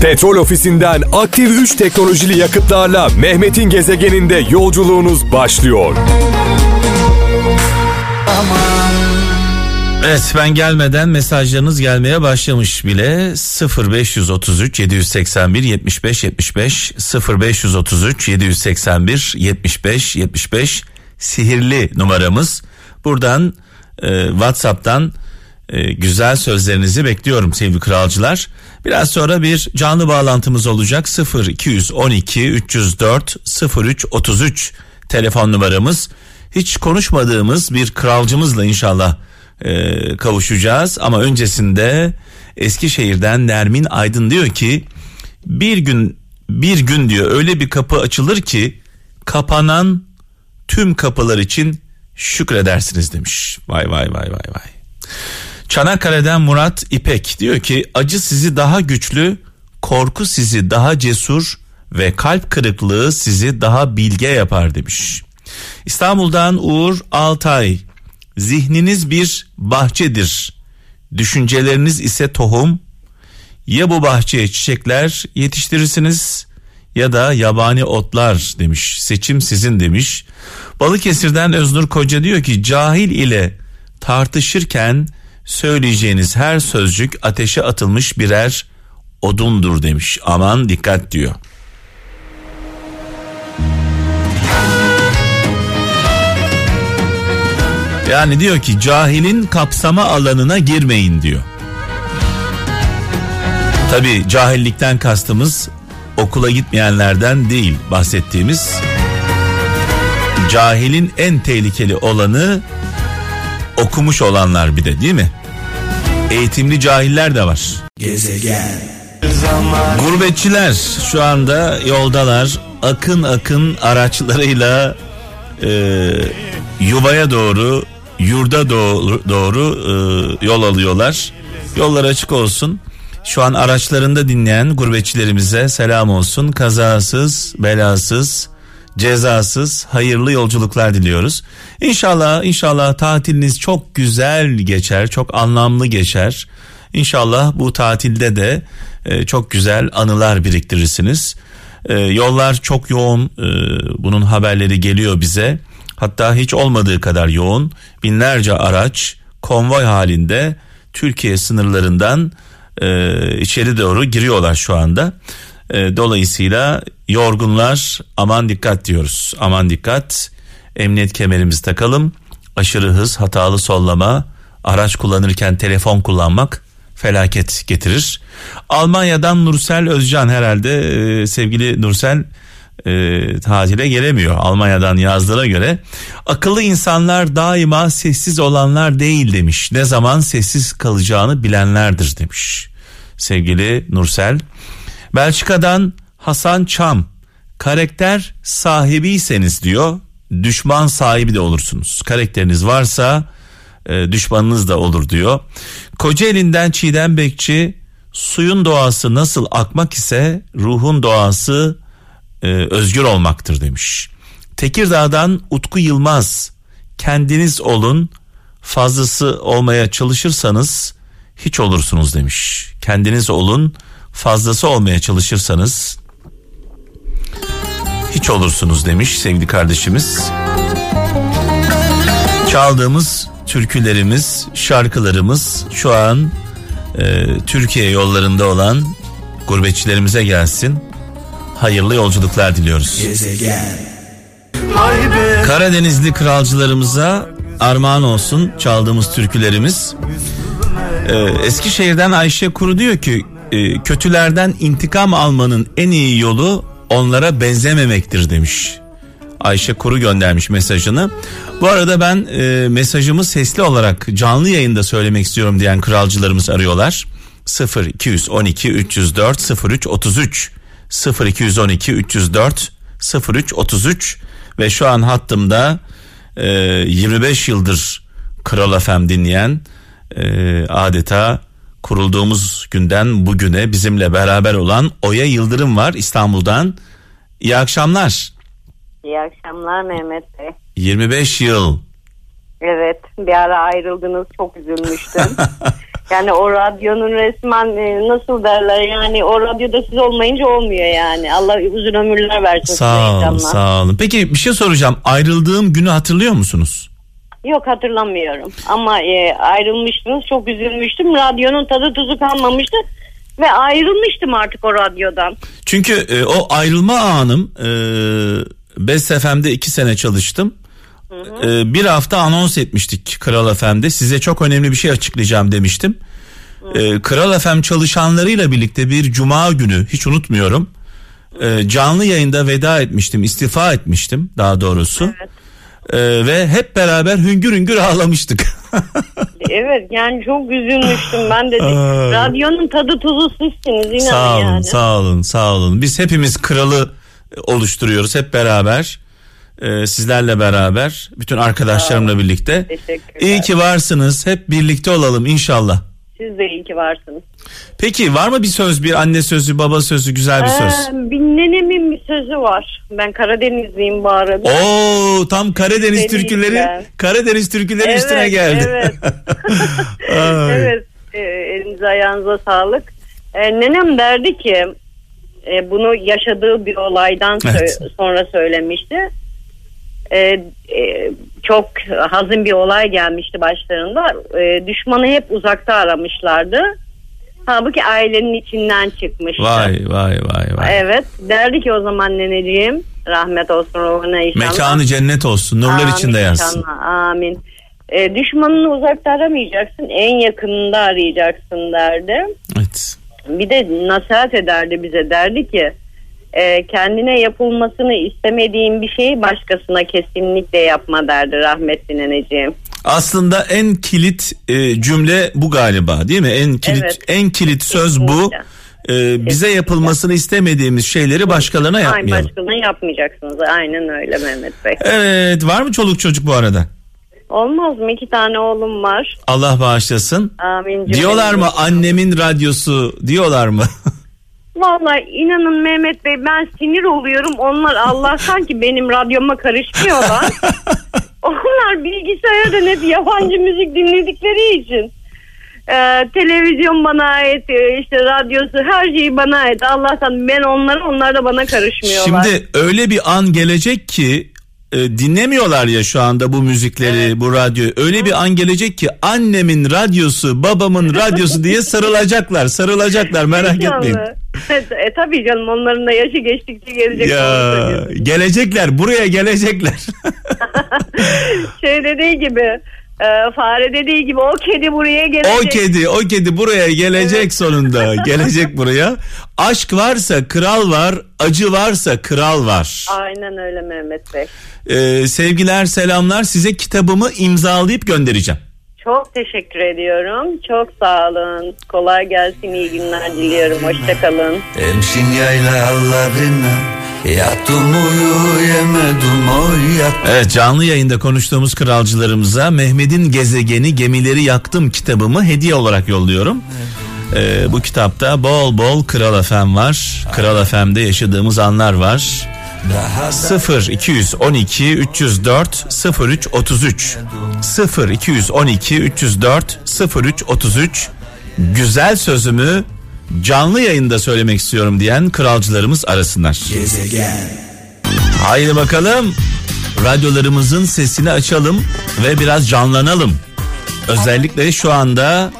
Petrol ofisinden aktif 3 teknolojili yakıtlarla Mehmet'in gezegeninde yolculuğunuz başlıyor. Evet ben gelmeden mesajlarınız gelmeye başlamış bile 0533 781 75 75 0533 781 75 75 sihirli numaramız. Buradan e, WhatsApp'tan e, güzel sözlerinizi bekliyorum sevgili kralcılar. Biraz sonra bir canlı bağlantımız olacak 0 212 304 03 33 telefon numaramız. Hiç konuşmadığımız bir kralcımızla inşallah e, kavuşacağız ama öncesinde Eskişehir'den Nermin Aydın diyor ki bir gün bir gün diyor öyle bir kapı açılır ki kapanan tüm kapılar için şükredersiniz demiş. Vay vay vay vay vay. Çanakkale'den Murat İpek diyor ki acı sizi daha güçlü, korku sizi daha cesur ve kalp kırıklığı sizi daha bilge yapar demiş. İstanbul'dan Uğur Altay zihniniz bir bahçedir. Düşünceleriniz ise tohum. Ya bu bahçeye çiçekler yetiştirirsiniz ya da yabani otlar demiş. Seçim sizin demiş. Balıkesir'den Öznur Koca diyor ki cahil ile tartışırken söyleyeceğiniz her sözcük ateşe atılmış birer odundur demiş. Aman dikkat diyor. Yani diyor ki cahilin kapsama alanına girmeyin diyor. Tabi cahillikten kastımız okula gitmeyenlerden değil bahsettiğimiz. Cahilin en tehlikeli olanı okumuş olanlar bir de değil mi? Eğitimli cahiller de var. Gezegen. Gurbetçiler şu anda yoldalar. Akın akın araçlarıyla e, yuvaya doğru, yurda doğru, doğru e, yol alıyorlar. Yollar açık olsun. Şu an araçlarında dinleyen gurbetçilerimize selam olsun. Kazasız, belasız, cezasız hayırlı yolculuklar diliyoruz. İnşallah inşallah tatiliniz çok güzel geçer, çok anlamlı geçer. İnşallah bu tatilde de e, çok güzel anılar biriktirirsiniz. E, yollar çok yoğun, e, bunun haberleri geliyor bize. Hatta hiç olmadığı kadar yoğun. Binlerce araç konvoy halinde Türkiye sınırlarından e, içeri doğru giriyorlar şu anda. E, dolayısıyla yorgunlar aman dikkat diyoruz. Aman dikkat. Emniyet kemerimizi takalım. Aşırı hız, hatalı sollama, araç kullanırken telefon kullanmak felaket getirir. Almanya'dan Nursel Özcan herhalde e, sevgili Nursel e, tatile gelemiyor Almanya'dan yazdığına göre. Akıllı insanlar daima sessiz olanlar değil demiş. Ne zaman sessiz kalacağını bilenlerdir demiş. Sevgili Nursel. Belçika'dan Hasan Çam. Karakter sahibiyseniz diyor düşman sahibi de olursunuz. Karakteriniz varsa e, düşmanınız da olur diyor. Kocaeli'nden Çiğdem Bekçi suyun doğası nasıl akmak ise ruhun doğası e, özgür olmaktır demiş. Tekirdağ'dan Utku Yılmaz kendiniz olun fazlası olmaya çalışırsanız hiç olursunuz demiş. Kendiniz olun fazlası olmaya çalışırsanız hiç olursunuz demiş sevgili kardeşimiz. Çaldığımız türkülerimiz, şarkılarımız şu an e, Türkiye yollarında olan gurbetçilerimize gelsin. Hayırlı yolculuklar diliyoruz. Gezegen. Karadenizli kralcılarımıza armağan olsun çaldığımız türkülerimiz. Ee, Eskişehir'den Ayşe Kuru diyor ki e, kötülerden intikam almanın en iyi yolu onlara benzememektir demiş. Ayşe Kuru göndermiş mesajını. Bu arada ben e, mesajımı sesli olarak canlı yayında söylemek istiyorum diyen kralcılarımız arıyorlar. 0 212 304 03 33 0 212 304 03 33 ve şu an hattımda e, 25 yıldır Kral FM dinleyen e, adeta kurulduğumuz günden bugüne bizimle beraber olan Oya Yıldırım var İstanbul'dan. İyi akşamlar. İyi akşamlar Mehmet Bey. 25 yıl. Evet bir ara ayrıldınız çok üzülmüştüm. Yani o radyonun resmen e, nasıl derler yani o radyoda siz olmayınca olmuyor yani. Allah uzun ömürler versin. Sağ olun, sağ olun. Peki bir şey soracağım. Ayrıldığım günü hatırlıyor musunuz? Yok hatırlamıyorum ama e, ayrılmıştınız çok üzülmüştüm. Radyonun tadı tuzu kalmamıştı ve ayrılmıştım artık o radyodan. Çünkü e, o ayrılma anım e, Best FM'de iki sene çalıştım. E, bir hafta anons etmiştik Kral FM'de. Size çok önemli bir şey açıklayacağım demiştim. E, Kral FM çalışanlarıyla birlikte bir cuma günü hiç unutmuyorum. E, canlı yayında veda etmiştim, istifa etmiştim daha doğrusu. Evet. E, ve hep beraber hüngür hüngür ağlamıştık. Evet yani çok üzülmüştüm ben de. Radyonun tadı tuzu sizsiniz inanın sağ olun, yani. sağ olun, sağ olun. Biz hepimiz kralı oluşturuyoruz hep beraber. Ee, sizlerle beraber, bütün arkadaşlarımla birlikte. İyi ki varsınız. Hep birlikte olalım inşallah. Siz de iyi ki varsınız. Peki var mı bir söz, bir anne sözü, baba sözü, güzel bir söz? Ee, bir nenemin bir sözü var. Ben Karadenizliyim bu arada. Oo, tam Karadeniz türküleri, de. Karadeniz türküleri Evet, üstüne geldi. evet. Evet. E, elinize ayağınıza sağlık. E, nenem derdi ki e, bunu yaşadığı bir olaydan sö- Evet. sonra söylemişti. E, e, çok hazin bir olay gelmişti başlarında. E, düşmanı hep uzakta aramışlardı. Halbuki ailenin içinden çıkmıştı. Vay vay vay vay. Evet. Derdi ki o zaman neneciğim rahmet olsun ruhuna inşallah. Mekanı cennet olsun, nurlar Amin içinde yatsın. inşallah, Amin. E, düşmanını uzakta aramayacaksın, en yakınında arayacaksın derdi. Evet. Bir de nasihat ederdi bize derdi ki e, kendine yapılmasını istemediğin bir şeyi başkasına kesinlikle yapma derdi rahmetli neneciğim. Aslında en kilit e, cümle bu galiba değil mi? En kilit Evet. en kilit söz bu. E, bize yapılmasını istemediğimiz şeyleri başkalarına yapmayalım. başkalarına yapmayacaksınız. Aynen öyle Mehmet Bey. Evet, var mı çoluk çocuk bu arada? Olmaz mı? İki tane oğlum var. Allah bağışlasın. Amin. Diyorlar mı annemin radyosu diyorlar mı? Vallahi inanın Mehmet Bey ben sinir oluyorum. Onlar Allah sanki benim radyoma karışmıyorlar. Onlar bilgisayarda hep yabancı müzik dinledikleri için. Ee, televizyon bana ait, e, işte radyosu her şeyi bana ait. Allah'tan ben onlara, onlar da bana karışmıyorlar. Şimdi öyle bir an gelecek ki e, dinlemiyorlar ya şu anda bu müzikleri, bu radyoyu. Öyle bir an gelecek ki annemin radyosu, babamın radyosu diye sarılacaklar, sarılacaklar merak İnşallah. Etmeyin. e, tabii canım onların da yaşı geçtikçe gelecek. Ya gelecekler, buraya gelecekler. şey dediği gibi e, fare dediği gibi o kedi buraya gelecek. o kedi, o kedi buraya gelecek sonunda. Gelecek buraya. Aşk varsa kral var, acı varsa kral var. Aynen öyle Mehmet Bey. Ee, sevgiler, selamlar. Size kitabımı imzalayıp göndereceğim. Çok teşekkür ediyorum. Çok sağ olun. Kolay gelsin. iyi günler diliyorum. Hoşçakalın. Emsin yaylalarına Yattım uyuyemedim oy yattım Evet canlı yayında konuştuğumuz kralcılarımıza Mehmet'in gezegeni gemileri yaktım kitabımı hediye olarak yolluyorum. Ee, bu kitapta bol bol Kral FM var. Kral FM'de yaşadığımız anlar var. Daha da 0 212 304 03 33 0 212 304 03 33 güzel sözümü canlı yayında söylemek istiyorum diyen kralcılarımız arasınlar. gezegen Haydi bakalım. Radyolarımızın sesini açalım ve biraz canlanalım. Özellikle şu anda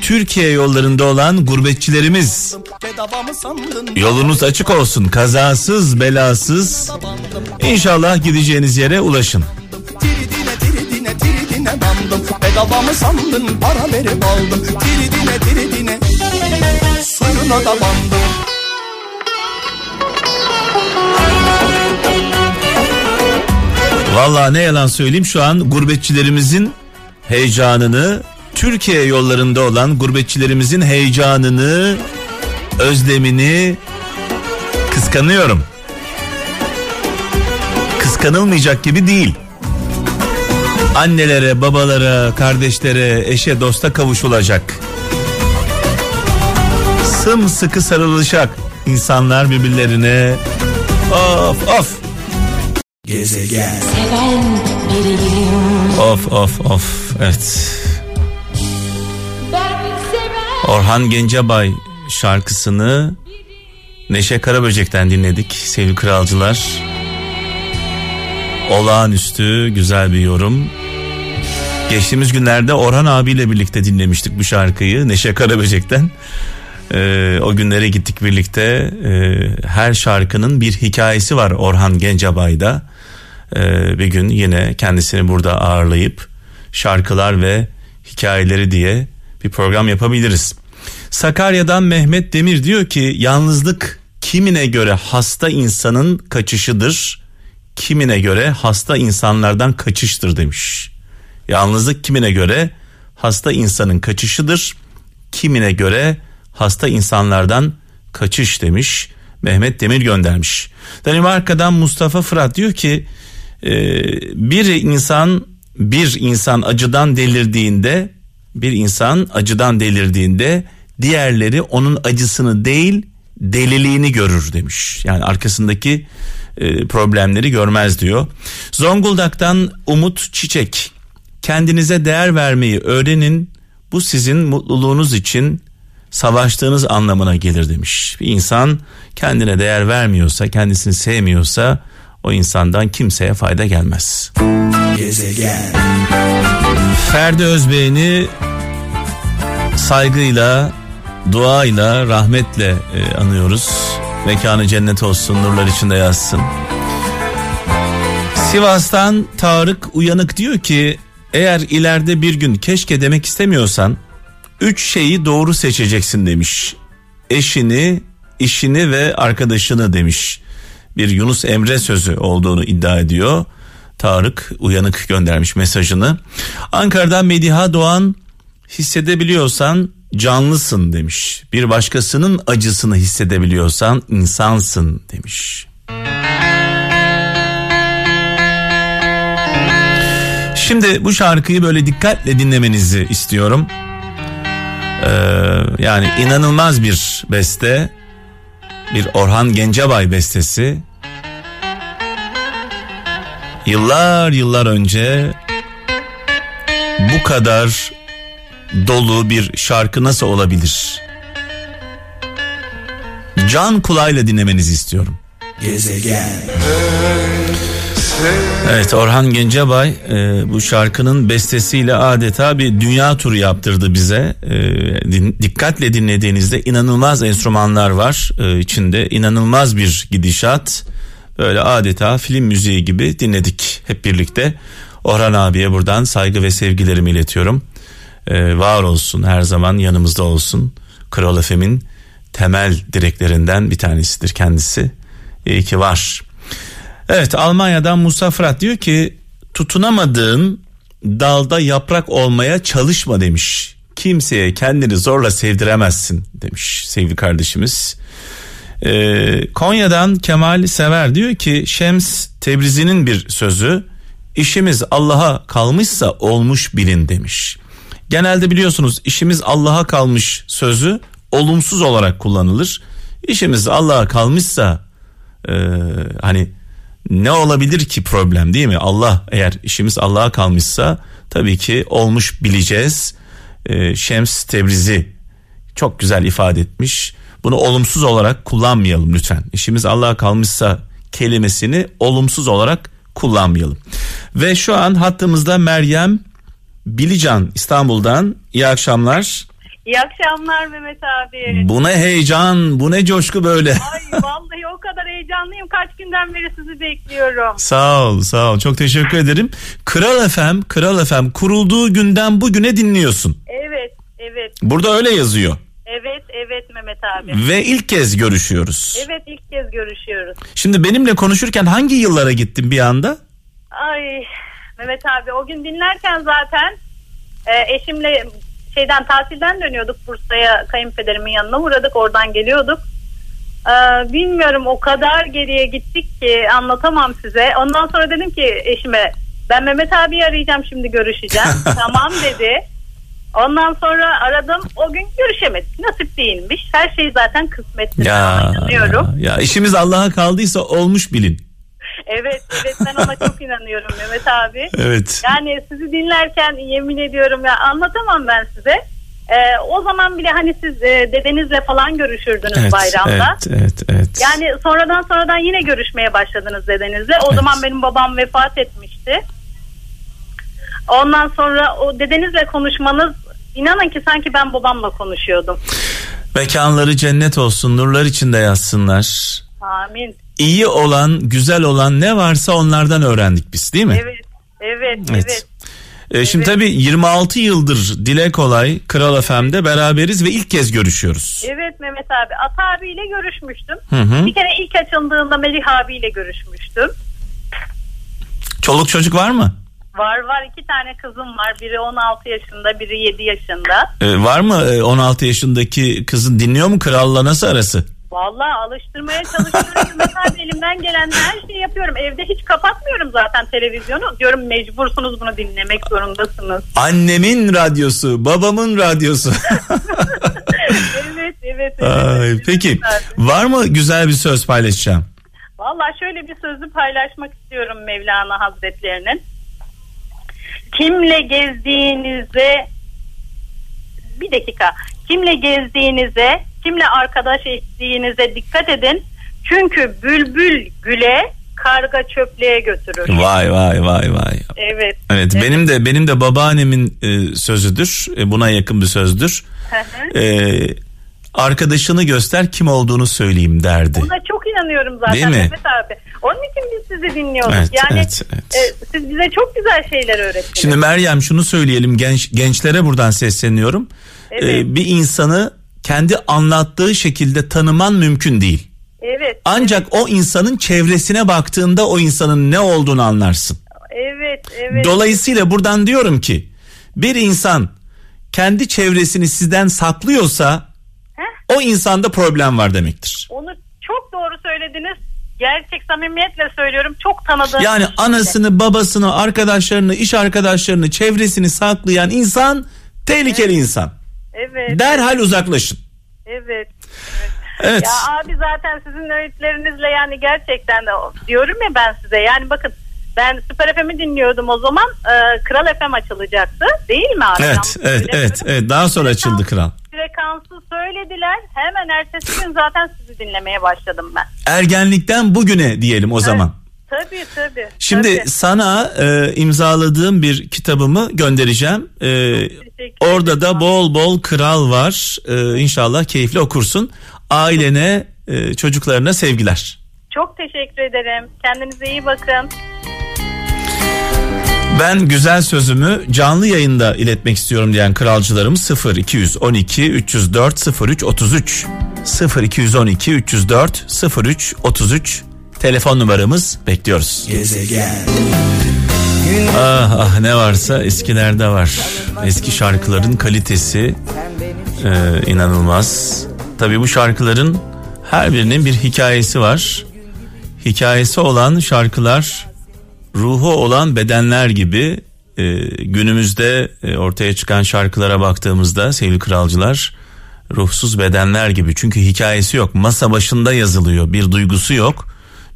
Türkiye yollarında olan gurbetçilerimiz. Yolunuz açık olsun. Kazasız, belasız. İnşallah gideceğiniz yere ulaşın. Bedava mı sandın para verip aldım Tiridine tiridine Suyuna da bandım Vallahi ne yalan söyleyeyim şu an gurbetçilerimizin heyecanını Türkiye yollarında olan gurbetçilerimizin heyecanını özlemini kıskanıyorum. Kıskanılmayacak gibi değil. Annelere, babalara, kardeşlere, eşe, dosta kavuşulacak. Sımsıkı sarılacak insanlar birbirlerine. Of of. gezegen Of of of evet. Orhan Gencebay şarkısını Neşe Karaböcek'ten dinledik sevgili kralcılar. Olağanüstü güzel bir yorum. Geçtiğimiz günlerde Orhan abiyle birlikte dinlemiştik bu şarkıyı Neşe Karaböcek'ten. Ee, o günlere gittik birlikte. Ee, her şarkının bir hikayesi var Orhan Gencebay'da. Ee, bir gün yine kendisini burada ağırlayıp şarkılar ve hikayeleri diye bir program yapabiliriz. Sakarya'dan Mehmet Demir diyor ki yalnızlık kimine göre hasta insanın kaçışıdır, kimine göre hasta insanlardan kaçıştır demiş. Yalnızlık kimine göre hasta insanın kaçışıdır, kimine göre hasta insanlardan kaçış demiş. Mehmet Demir göndermiş. Danimarka'dan Mustafa Fırat diyor ki e, bir insan bir insan acıdan delirdiğinde bir insan acıdan delirdiğinde diğerleri onun acısını değil deliliğini görür demiş. Yani arkasındaki e, problemleri görmez diyor. Zonguldak'tan Umut Çiçek kendinize değer vermeyi öğrenin. Bu sizin mutluluğunuz için savaştığınız anlamına gelir demiş. Bir insan kendine değer vermiyorsa, kendisini sevmiyorsa o insandan kimseye fayda gelmez. Gezegen Ferdi Özbey'ini saygıyla, duayla, rahmetle e, anıyoruz. Mekanı cennet olsun, nurlar içinde yazsın. Sivas'tan Tarık Uyanık diyor ki eğer ileride bir gün keşke demek istemiyorsan üç şeyi doğru seçeceksin demiş. Eşini, işini ve arkadaşını demiş. Bir Yunus Emre sözü olduğunu iddia ediyor. Tarık Uyanık göndermiş mesajını. Ankara'dan Mediha Doğan hissedebiliyorsan canlısın demiş. Bir başkasının acısını hissedebiliyorsan insansın demiş. Şimdi bu şarkıyı böyle dikkatle dinlemenizi istiyorum. Ee, yani inanılmaz bir beste. Bir Orhan Gencebay bestesi. Yıllar yıllar önce bu kadar dolu bir şarkı nasıl olabilir? Can kulağıyla dinlemenizi istiyorum. Gezegen Evet Orhan Gencebay e, bu şarkının bestesiyle adeta bir dünya turu yaptırdı bize. E, din, dikkatle dinlediğinizde inanılmaz enstrümanlar var e, içinde inanılmaz bir gidişat. Böyle adeta film müziği gibi dinledik hep birlikte. Orhan abiye buradan saygı ve sevgilerimi iletiyorum. E, var olsun her zaman yanımızda olsun. Kral Efem'in temel direklerinden bir tanesidir kendisi. İyi ki var. Evet Almanya'dan Musa Fırat diyor ki tutunamadığın dalda yaprak olmaya çalışma demiş. Kimseye kendini zorla sevdiremezsin demiş sevgili kardeşimiz. Ee, Konya'dan Kemal Sever diyor ki Şems Tebrizi'nin bir sözü işimiz Allah'a kalmışsa olmuş bilin demiş. Genelde biliyorsunuz işimiz Allah'a kalmış sözü olumsuz olarak kullanılır. İşimiz Allah'a kalmışsa e, hani ne olabilir ki problem değil mi? Allah eğer işimiz Allah'a kalmışsa tabii ki olmuş bileceğiz. Ee, Şems Tebrizi çok güzel ifade etmiş. Bunu olumsuz olarak kullanmayalım lütfen. İşimiz Allah'a kalmışsa kelimesini olumsuz olarak kullanmayalım. Ve şu an hattımızda Meryem Bilican İstanbul'dan. İyi akşamlar. İyi akşamlar Mehmet abi. Bu ne heyecan, bu ne coşku böyle. Ay vallahi o kadar heyecanlıyım. Kaç günden beri sizi bekliyorum. Sağ ol, sağ ol. Çok teşekkür ederim. Kral FM, Kral FM kurulduğu günden bugüne dinliyorsun. Evet, evet, Burada öyle yazıyor. evet, evet Mehmet abi. Ve ilk kez görüşüyoruz. Evet ilk kez görüşüyoruz. Şimdi benimle konuşurken hangi yıllara gittin bir anda? Ay Mehmet abi o gün dinlerken zaten e, eşimle şeyden tatilden dönüyorduk Bursa'ya kayınpederimin yanına uğradık oradan geliyorduk. Ee, bilmiyorum o kadar geriye gittik ki anlatamam size. Ondan sonra dedim ki eşime ben Mehmet abi arayacağım şimdi görüşeceğim. tamam dedi. Ondan sonra aradım o gün görüşemedik. Nasip değilmiş. Her şey zaten kısmetli. Ya, ya, ya işimiz Allah'a kaldıysa olmuş bilin. Evet evet ben ona çok inanıyorum Mehmet abi. Evet. Yani sizi dinlerken yemin ediyorum ya anlatamam ben size. Ee, o zaman bile hani siz e, dedenizle falan görüşürdünüz Evet, bayramda. evet, evet, evet. Yani sonradan sonradan yine görüşmeye başladınız dedenizle. O Evet. zaman benim babam vefat etmişti. Ondan sonra o dedenizle konuşmanız inanın ki sanki ben babamla konuşuyordum. Mekanları cennet olsun, nurlar içinde yatsınlar. Amin. İyi olan, güzel olan ne varsa onlardan öğrendik biz değil mi? Evet. Evet, Evet. evet. Ee, şimdi tabii 26 yıldır Dile Kolay Kral FM'de beraberiz ve ilk kez görüşüyoruz. Evet Mehmet abi. Ata abiyle görüşmüştüm. Hı hı. Bir kere ilk açıldığında Melih abiyle görüşmüştüm. Çoluk çocuk var mı? Var var iki tane kızım var. Biri 16 yaşında, biri 7 yaşında. Ee, var mı Ee, 16 yaşındaki kızın dinliyor mu Kral'la nasıl arası? Vallahi alıştırmaya çalışıyorum. Mesela elimden gelen her şeyi yapıyorum. Evde hiç kapatmıyorum zaten televizyonu. Diyorum mecbursunuz bunu dinlemek zorundasınız. Annemin radyosu, babamın radyosu. evet, evet, evet. Ay, evet. peki var mı güzel bir söz paylaşacağım? Vallahi şöyle bir sözü paylaşmak istiyorum Mevlana Hazretlerinin. Kimle gezdiğinize bir dakika. Kimle gezdiğinize, kimle arkadaş ettiğinize dikkat edin. Çünkü bülbül güle, karga çöplüğe götürür. Vay vay vay vay. Evet. Evet, benim de benim de babaannemin e, sözüdür. E, buna yakın bir sözdür. E, arkadaşını göster kim olduğunu söyleyeyim derdi. Buna çok inanıyorum zaten Değil mi? Mehmet abi. Onun için biz sizi dinliyoruz. Evet, yani evet, evet. e, siz bize çok güzel şeyler öğrettiniz. Şimdi Meryem şunu söyleyelim genç gençlere buradan sesleniyorum. Evet. E, bir insanı kendi anlattığı şekilde tanıman mümkün değil. evet. Ancak o insanın çevresine baktığında o insanın ne olduğunu anlarsın. Evet, evet. Dolayısıyla buradan diyorum ki bir insan kendi çevresini sizden saklıyorsa Heh. o insanda problem var demektir. Onu çok doğru söylediniz. Gerçek samimiyetle söylüyorum. Çok tanıdığım. Yani anasını, babasını, arkadaşlarını, iş arkadaşlarını, çevresini saklayan insan tehlikeli insan. Evet. Derhal uzaklaşın. Evet. Evet. Ya abi zaten sizin öğütlerinizle yani gerçekten de diyorum ya ben size yani bakın ben Süper FM'i dinliyordum o zaman e, Kral FM açılacaktı değil mi abi? Evet, evet, evet, evet. Daha sonra açıldı kral. Frekansı söylediler hemen ertesi gün zaten sizi dinlemeye başladım ben. Ergenlikten bugüne diyelim o zaman. Tabii tabii. Şimdi tabii. sana e, imzaladığım bir kitabımı göndereceğim. E, orada da bol bol kral var. E, inşallah keyifli okursun. Ailene, e, çocuklarına sevgiler. Çok teşekkür ederim. Kendinize iyi bakın. Ben güzel sözümü canlı yayında iletmek istiyorum diyen kralcılarım 0 212 304 03 33 0 212 304 03 33 telefon numaramız bekliyoruz. Gezegen. Ah ah ne varsa eskilerde var. Eski şarkıların kalitesi e, inanılmaz. Tabii bu şarkıların her birinin bir hikayesi var. Hikayesi olan şarkılar ruhu olan bedenler gibi e, günümüzde e, ortaya çıkan şarkılara baktığımızda sevgili kralcılar ruhsuz bedenler gibi. Çünkü hikayesi yok. Masa başında yazılıyor. Bir duygusu yok.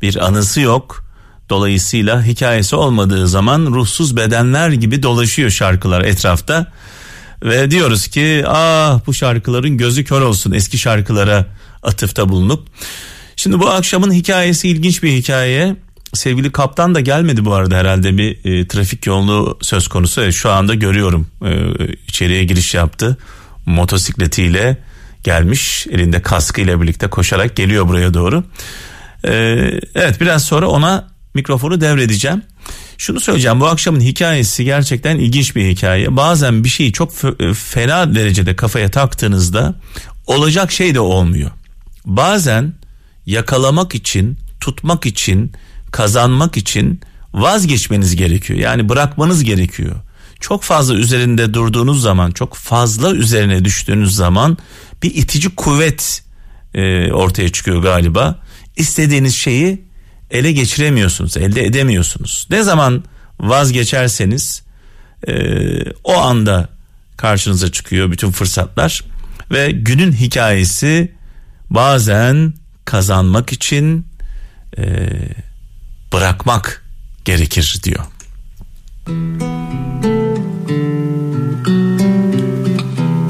Bir anısı yok. Dolayısıyla hikayesi olmadığı zaman ruhsuz bedenler gibi dolaşıyor şarkılar etrafta. Ve diyoruz ki ah bu şarkıların gözü kör olsun eski şarkılara atıfta bulunup. Şimdi bu akşamın hikayesi ilginç bir hikaye. Sevgili kaptan da gelmedi bu arada herhalde bir e, trafik yoğunluğu söz konusu. E, şu anda görüyorum e, içeriye giriş yaptı. Motosikletiyle gelmiş elinde kaskıyla birlikte koşarak geliyor buraya doğru. E, evet biraz sonra ona mikrofonu devredeceğim. Şunu söyleyeceğim bu akşamın hikayesi gerçekten ilginç bir hikaye. Bazen bir şeyi çok e, fena derecede kafaya taktığınızda olacak şey de olmuyor. Bazen yakalamak için, tutmak için, kazanmak için vazgeçmeniz gerekiyor. Yani bırakmanız gerekiyor. Çok fazla üzerinde durduğunuz zaman, çok fazla üzerine düştüğünüz zaman bir itici kuvvet e, ortaya çıkıyor galiba. İstediğiniz şeyi ele geçiremiyorsunuz, elde edemiyorsunuz. Ne zaman vazgeçerseniz e, o anda karşınıza çıkıyor bütün fırsatlar ve günün hikayesi bazen kazanmak için e, bırakmak gerekir diyor.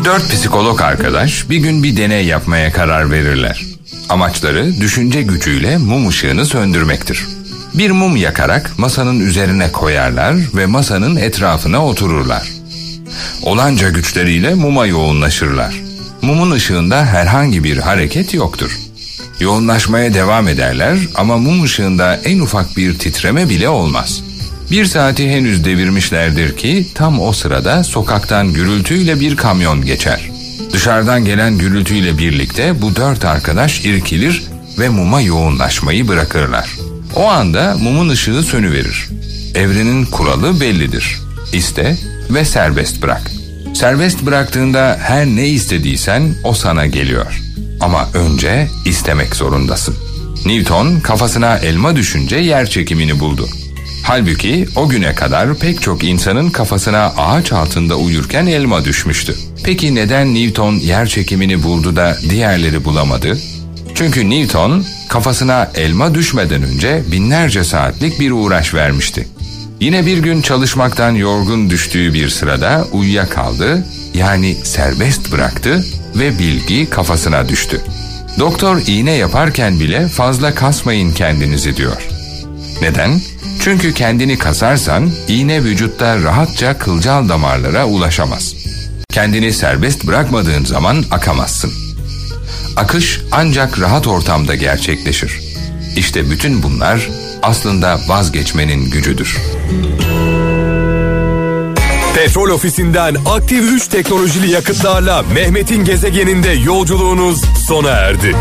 Dört psikolog arkadaş bir gün bir deney yapmaya karar verirler. Amaçları düşünce gücüyle mum ışığını söndürmektir. Bir mum yakarak masanın üzerine koyarlar ve masanın etrafına otururlar. Olanca güçleriyle muma yoğunlaşırlar. Mumun ışığında herhangi bir hareket yoktur. Yoğunlaşmaya devam ederler ama mum ışığında en ufak bir titreme bile olmaz. Bir saati henüz devirmişlerdir ki tam o sırada sokaktan gürültüyle bir kamyon geçer. Dışarıdan gelen gürültüyle birlikte bu dört arkadaş irkilir ve muma yoğunlaşmayı bırakırlar. O anda mumun ışığı sönüverir. Evrenin kuralı bellidir. İste ve serbest bırak. Serbest bıraktığında her ne istediysen o sana geliyor. Ama önce istemek zorundasın. Newton kafasına elma düşünce yer çekimini buldu. Halbuki o güne kadar pek çok insanın kafasına ağaç altında uyurken elma düşmüştü. Peki neden Newton yer çekimini buldu da diğerleri bulamadı? Çünkü Newton kafasına elma düşmeden önce binlerce saatlik bir uğraş vermişti. Yine bir gün çalışmaktan yorgun düştüğü bir sırada uyuyakaldı, yani serbest bıraktı ve bilgi kafasına düştü. Doktor iğne yaparken bile fazla kasmayın kendinizi diyor. Neden? Çünkü kendini kasarsan iğne vücutta rahatça kılcal damarlara ulaşamaz. Kendini serbest bırakmadığın zaman akamazsın. Akış ancak rahat ortamda gerçekleşir. İşte bütün bunlar aslında vazgeçmenin gücüdür. Petrol ofisinden aktif 3 teknolojili yakıtlarla Mehmet'in gezegeninde yolculuğunuz sona erdi.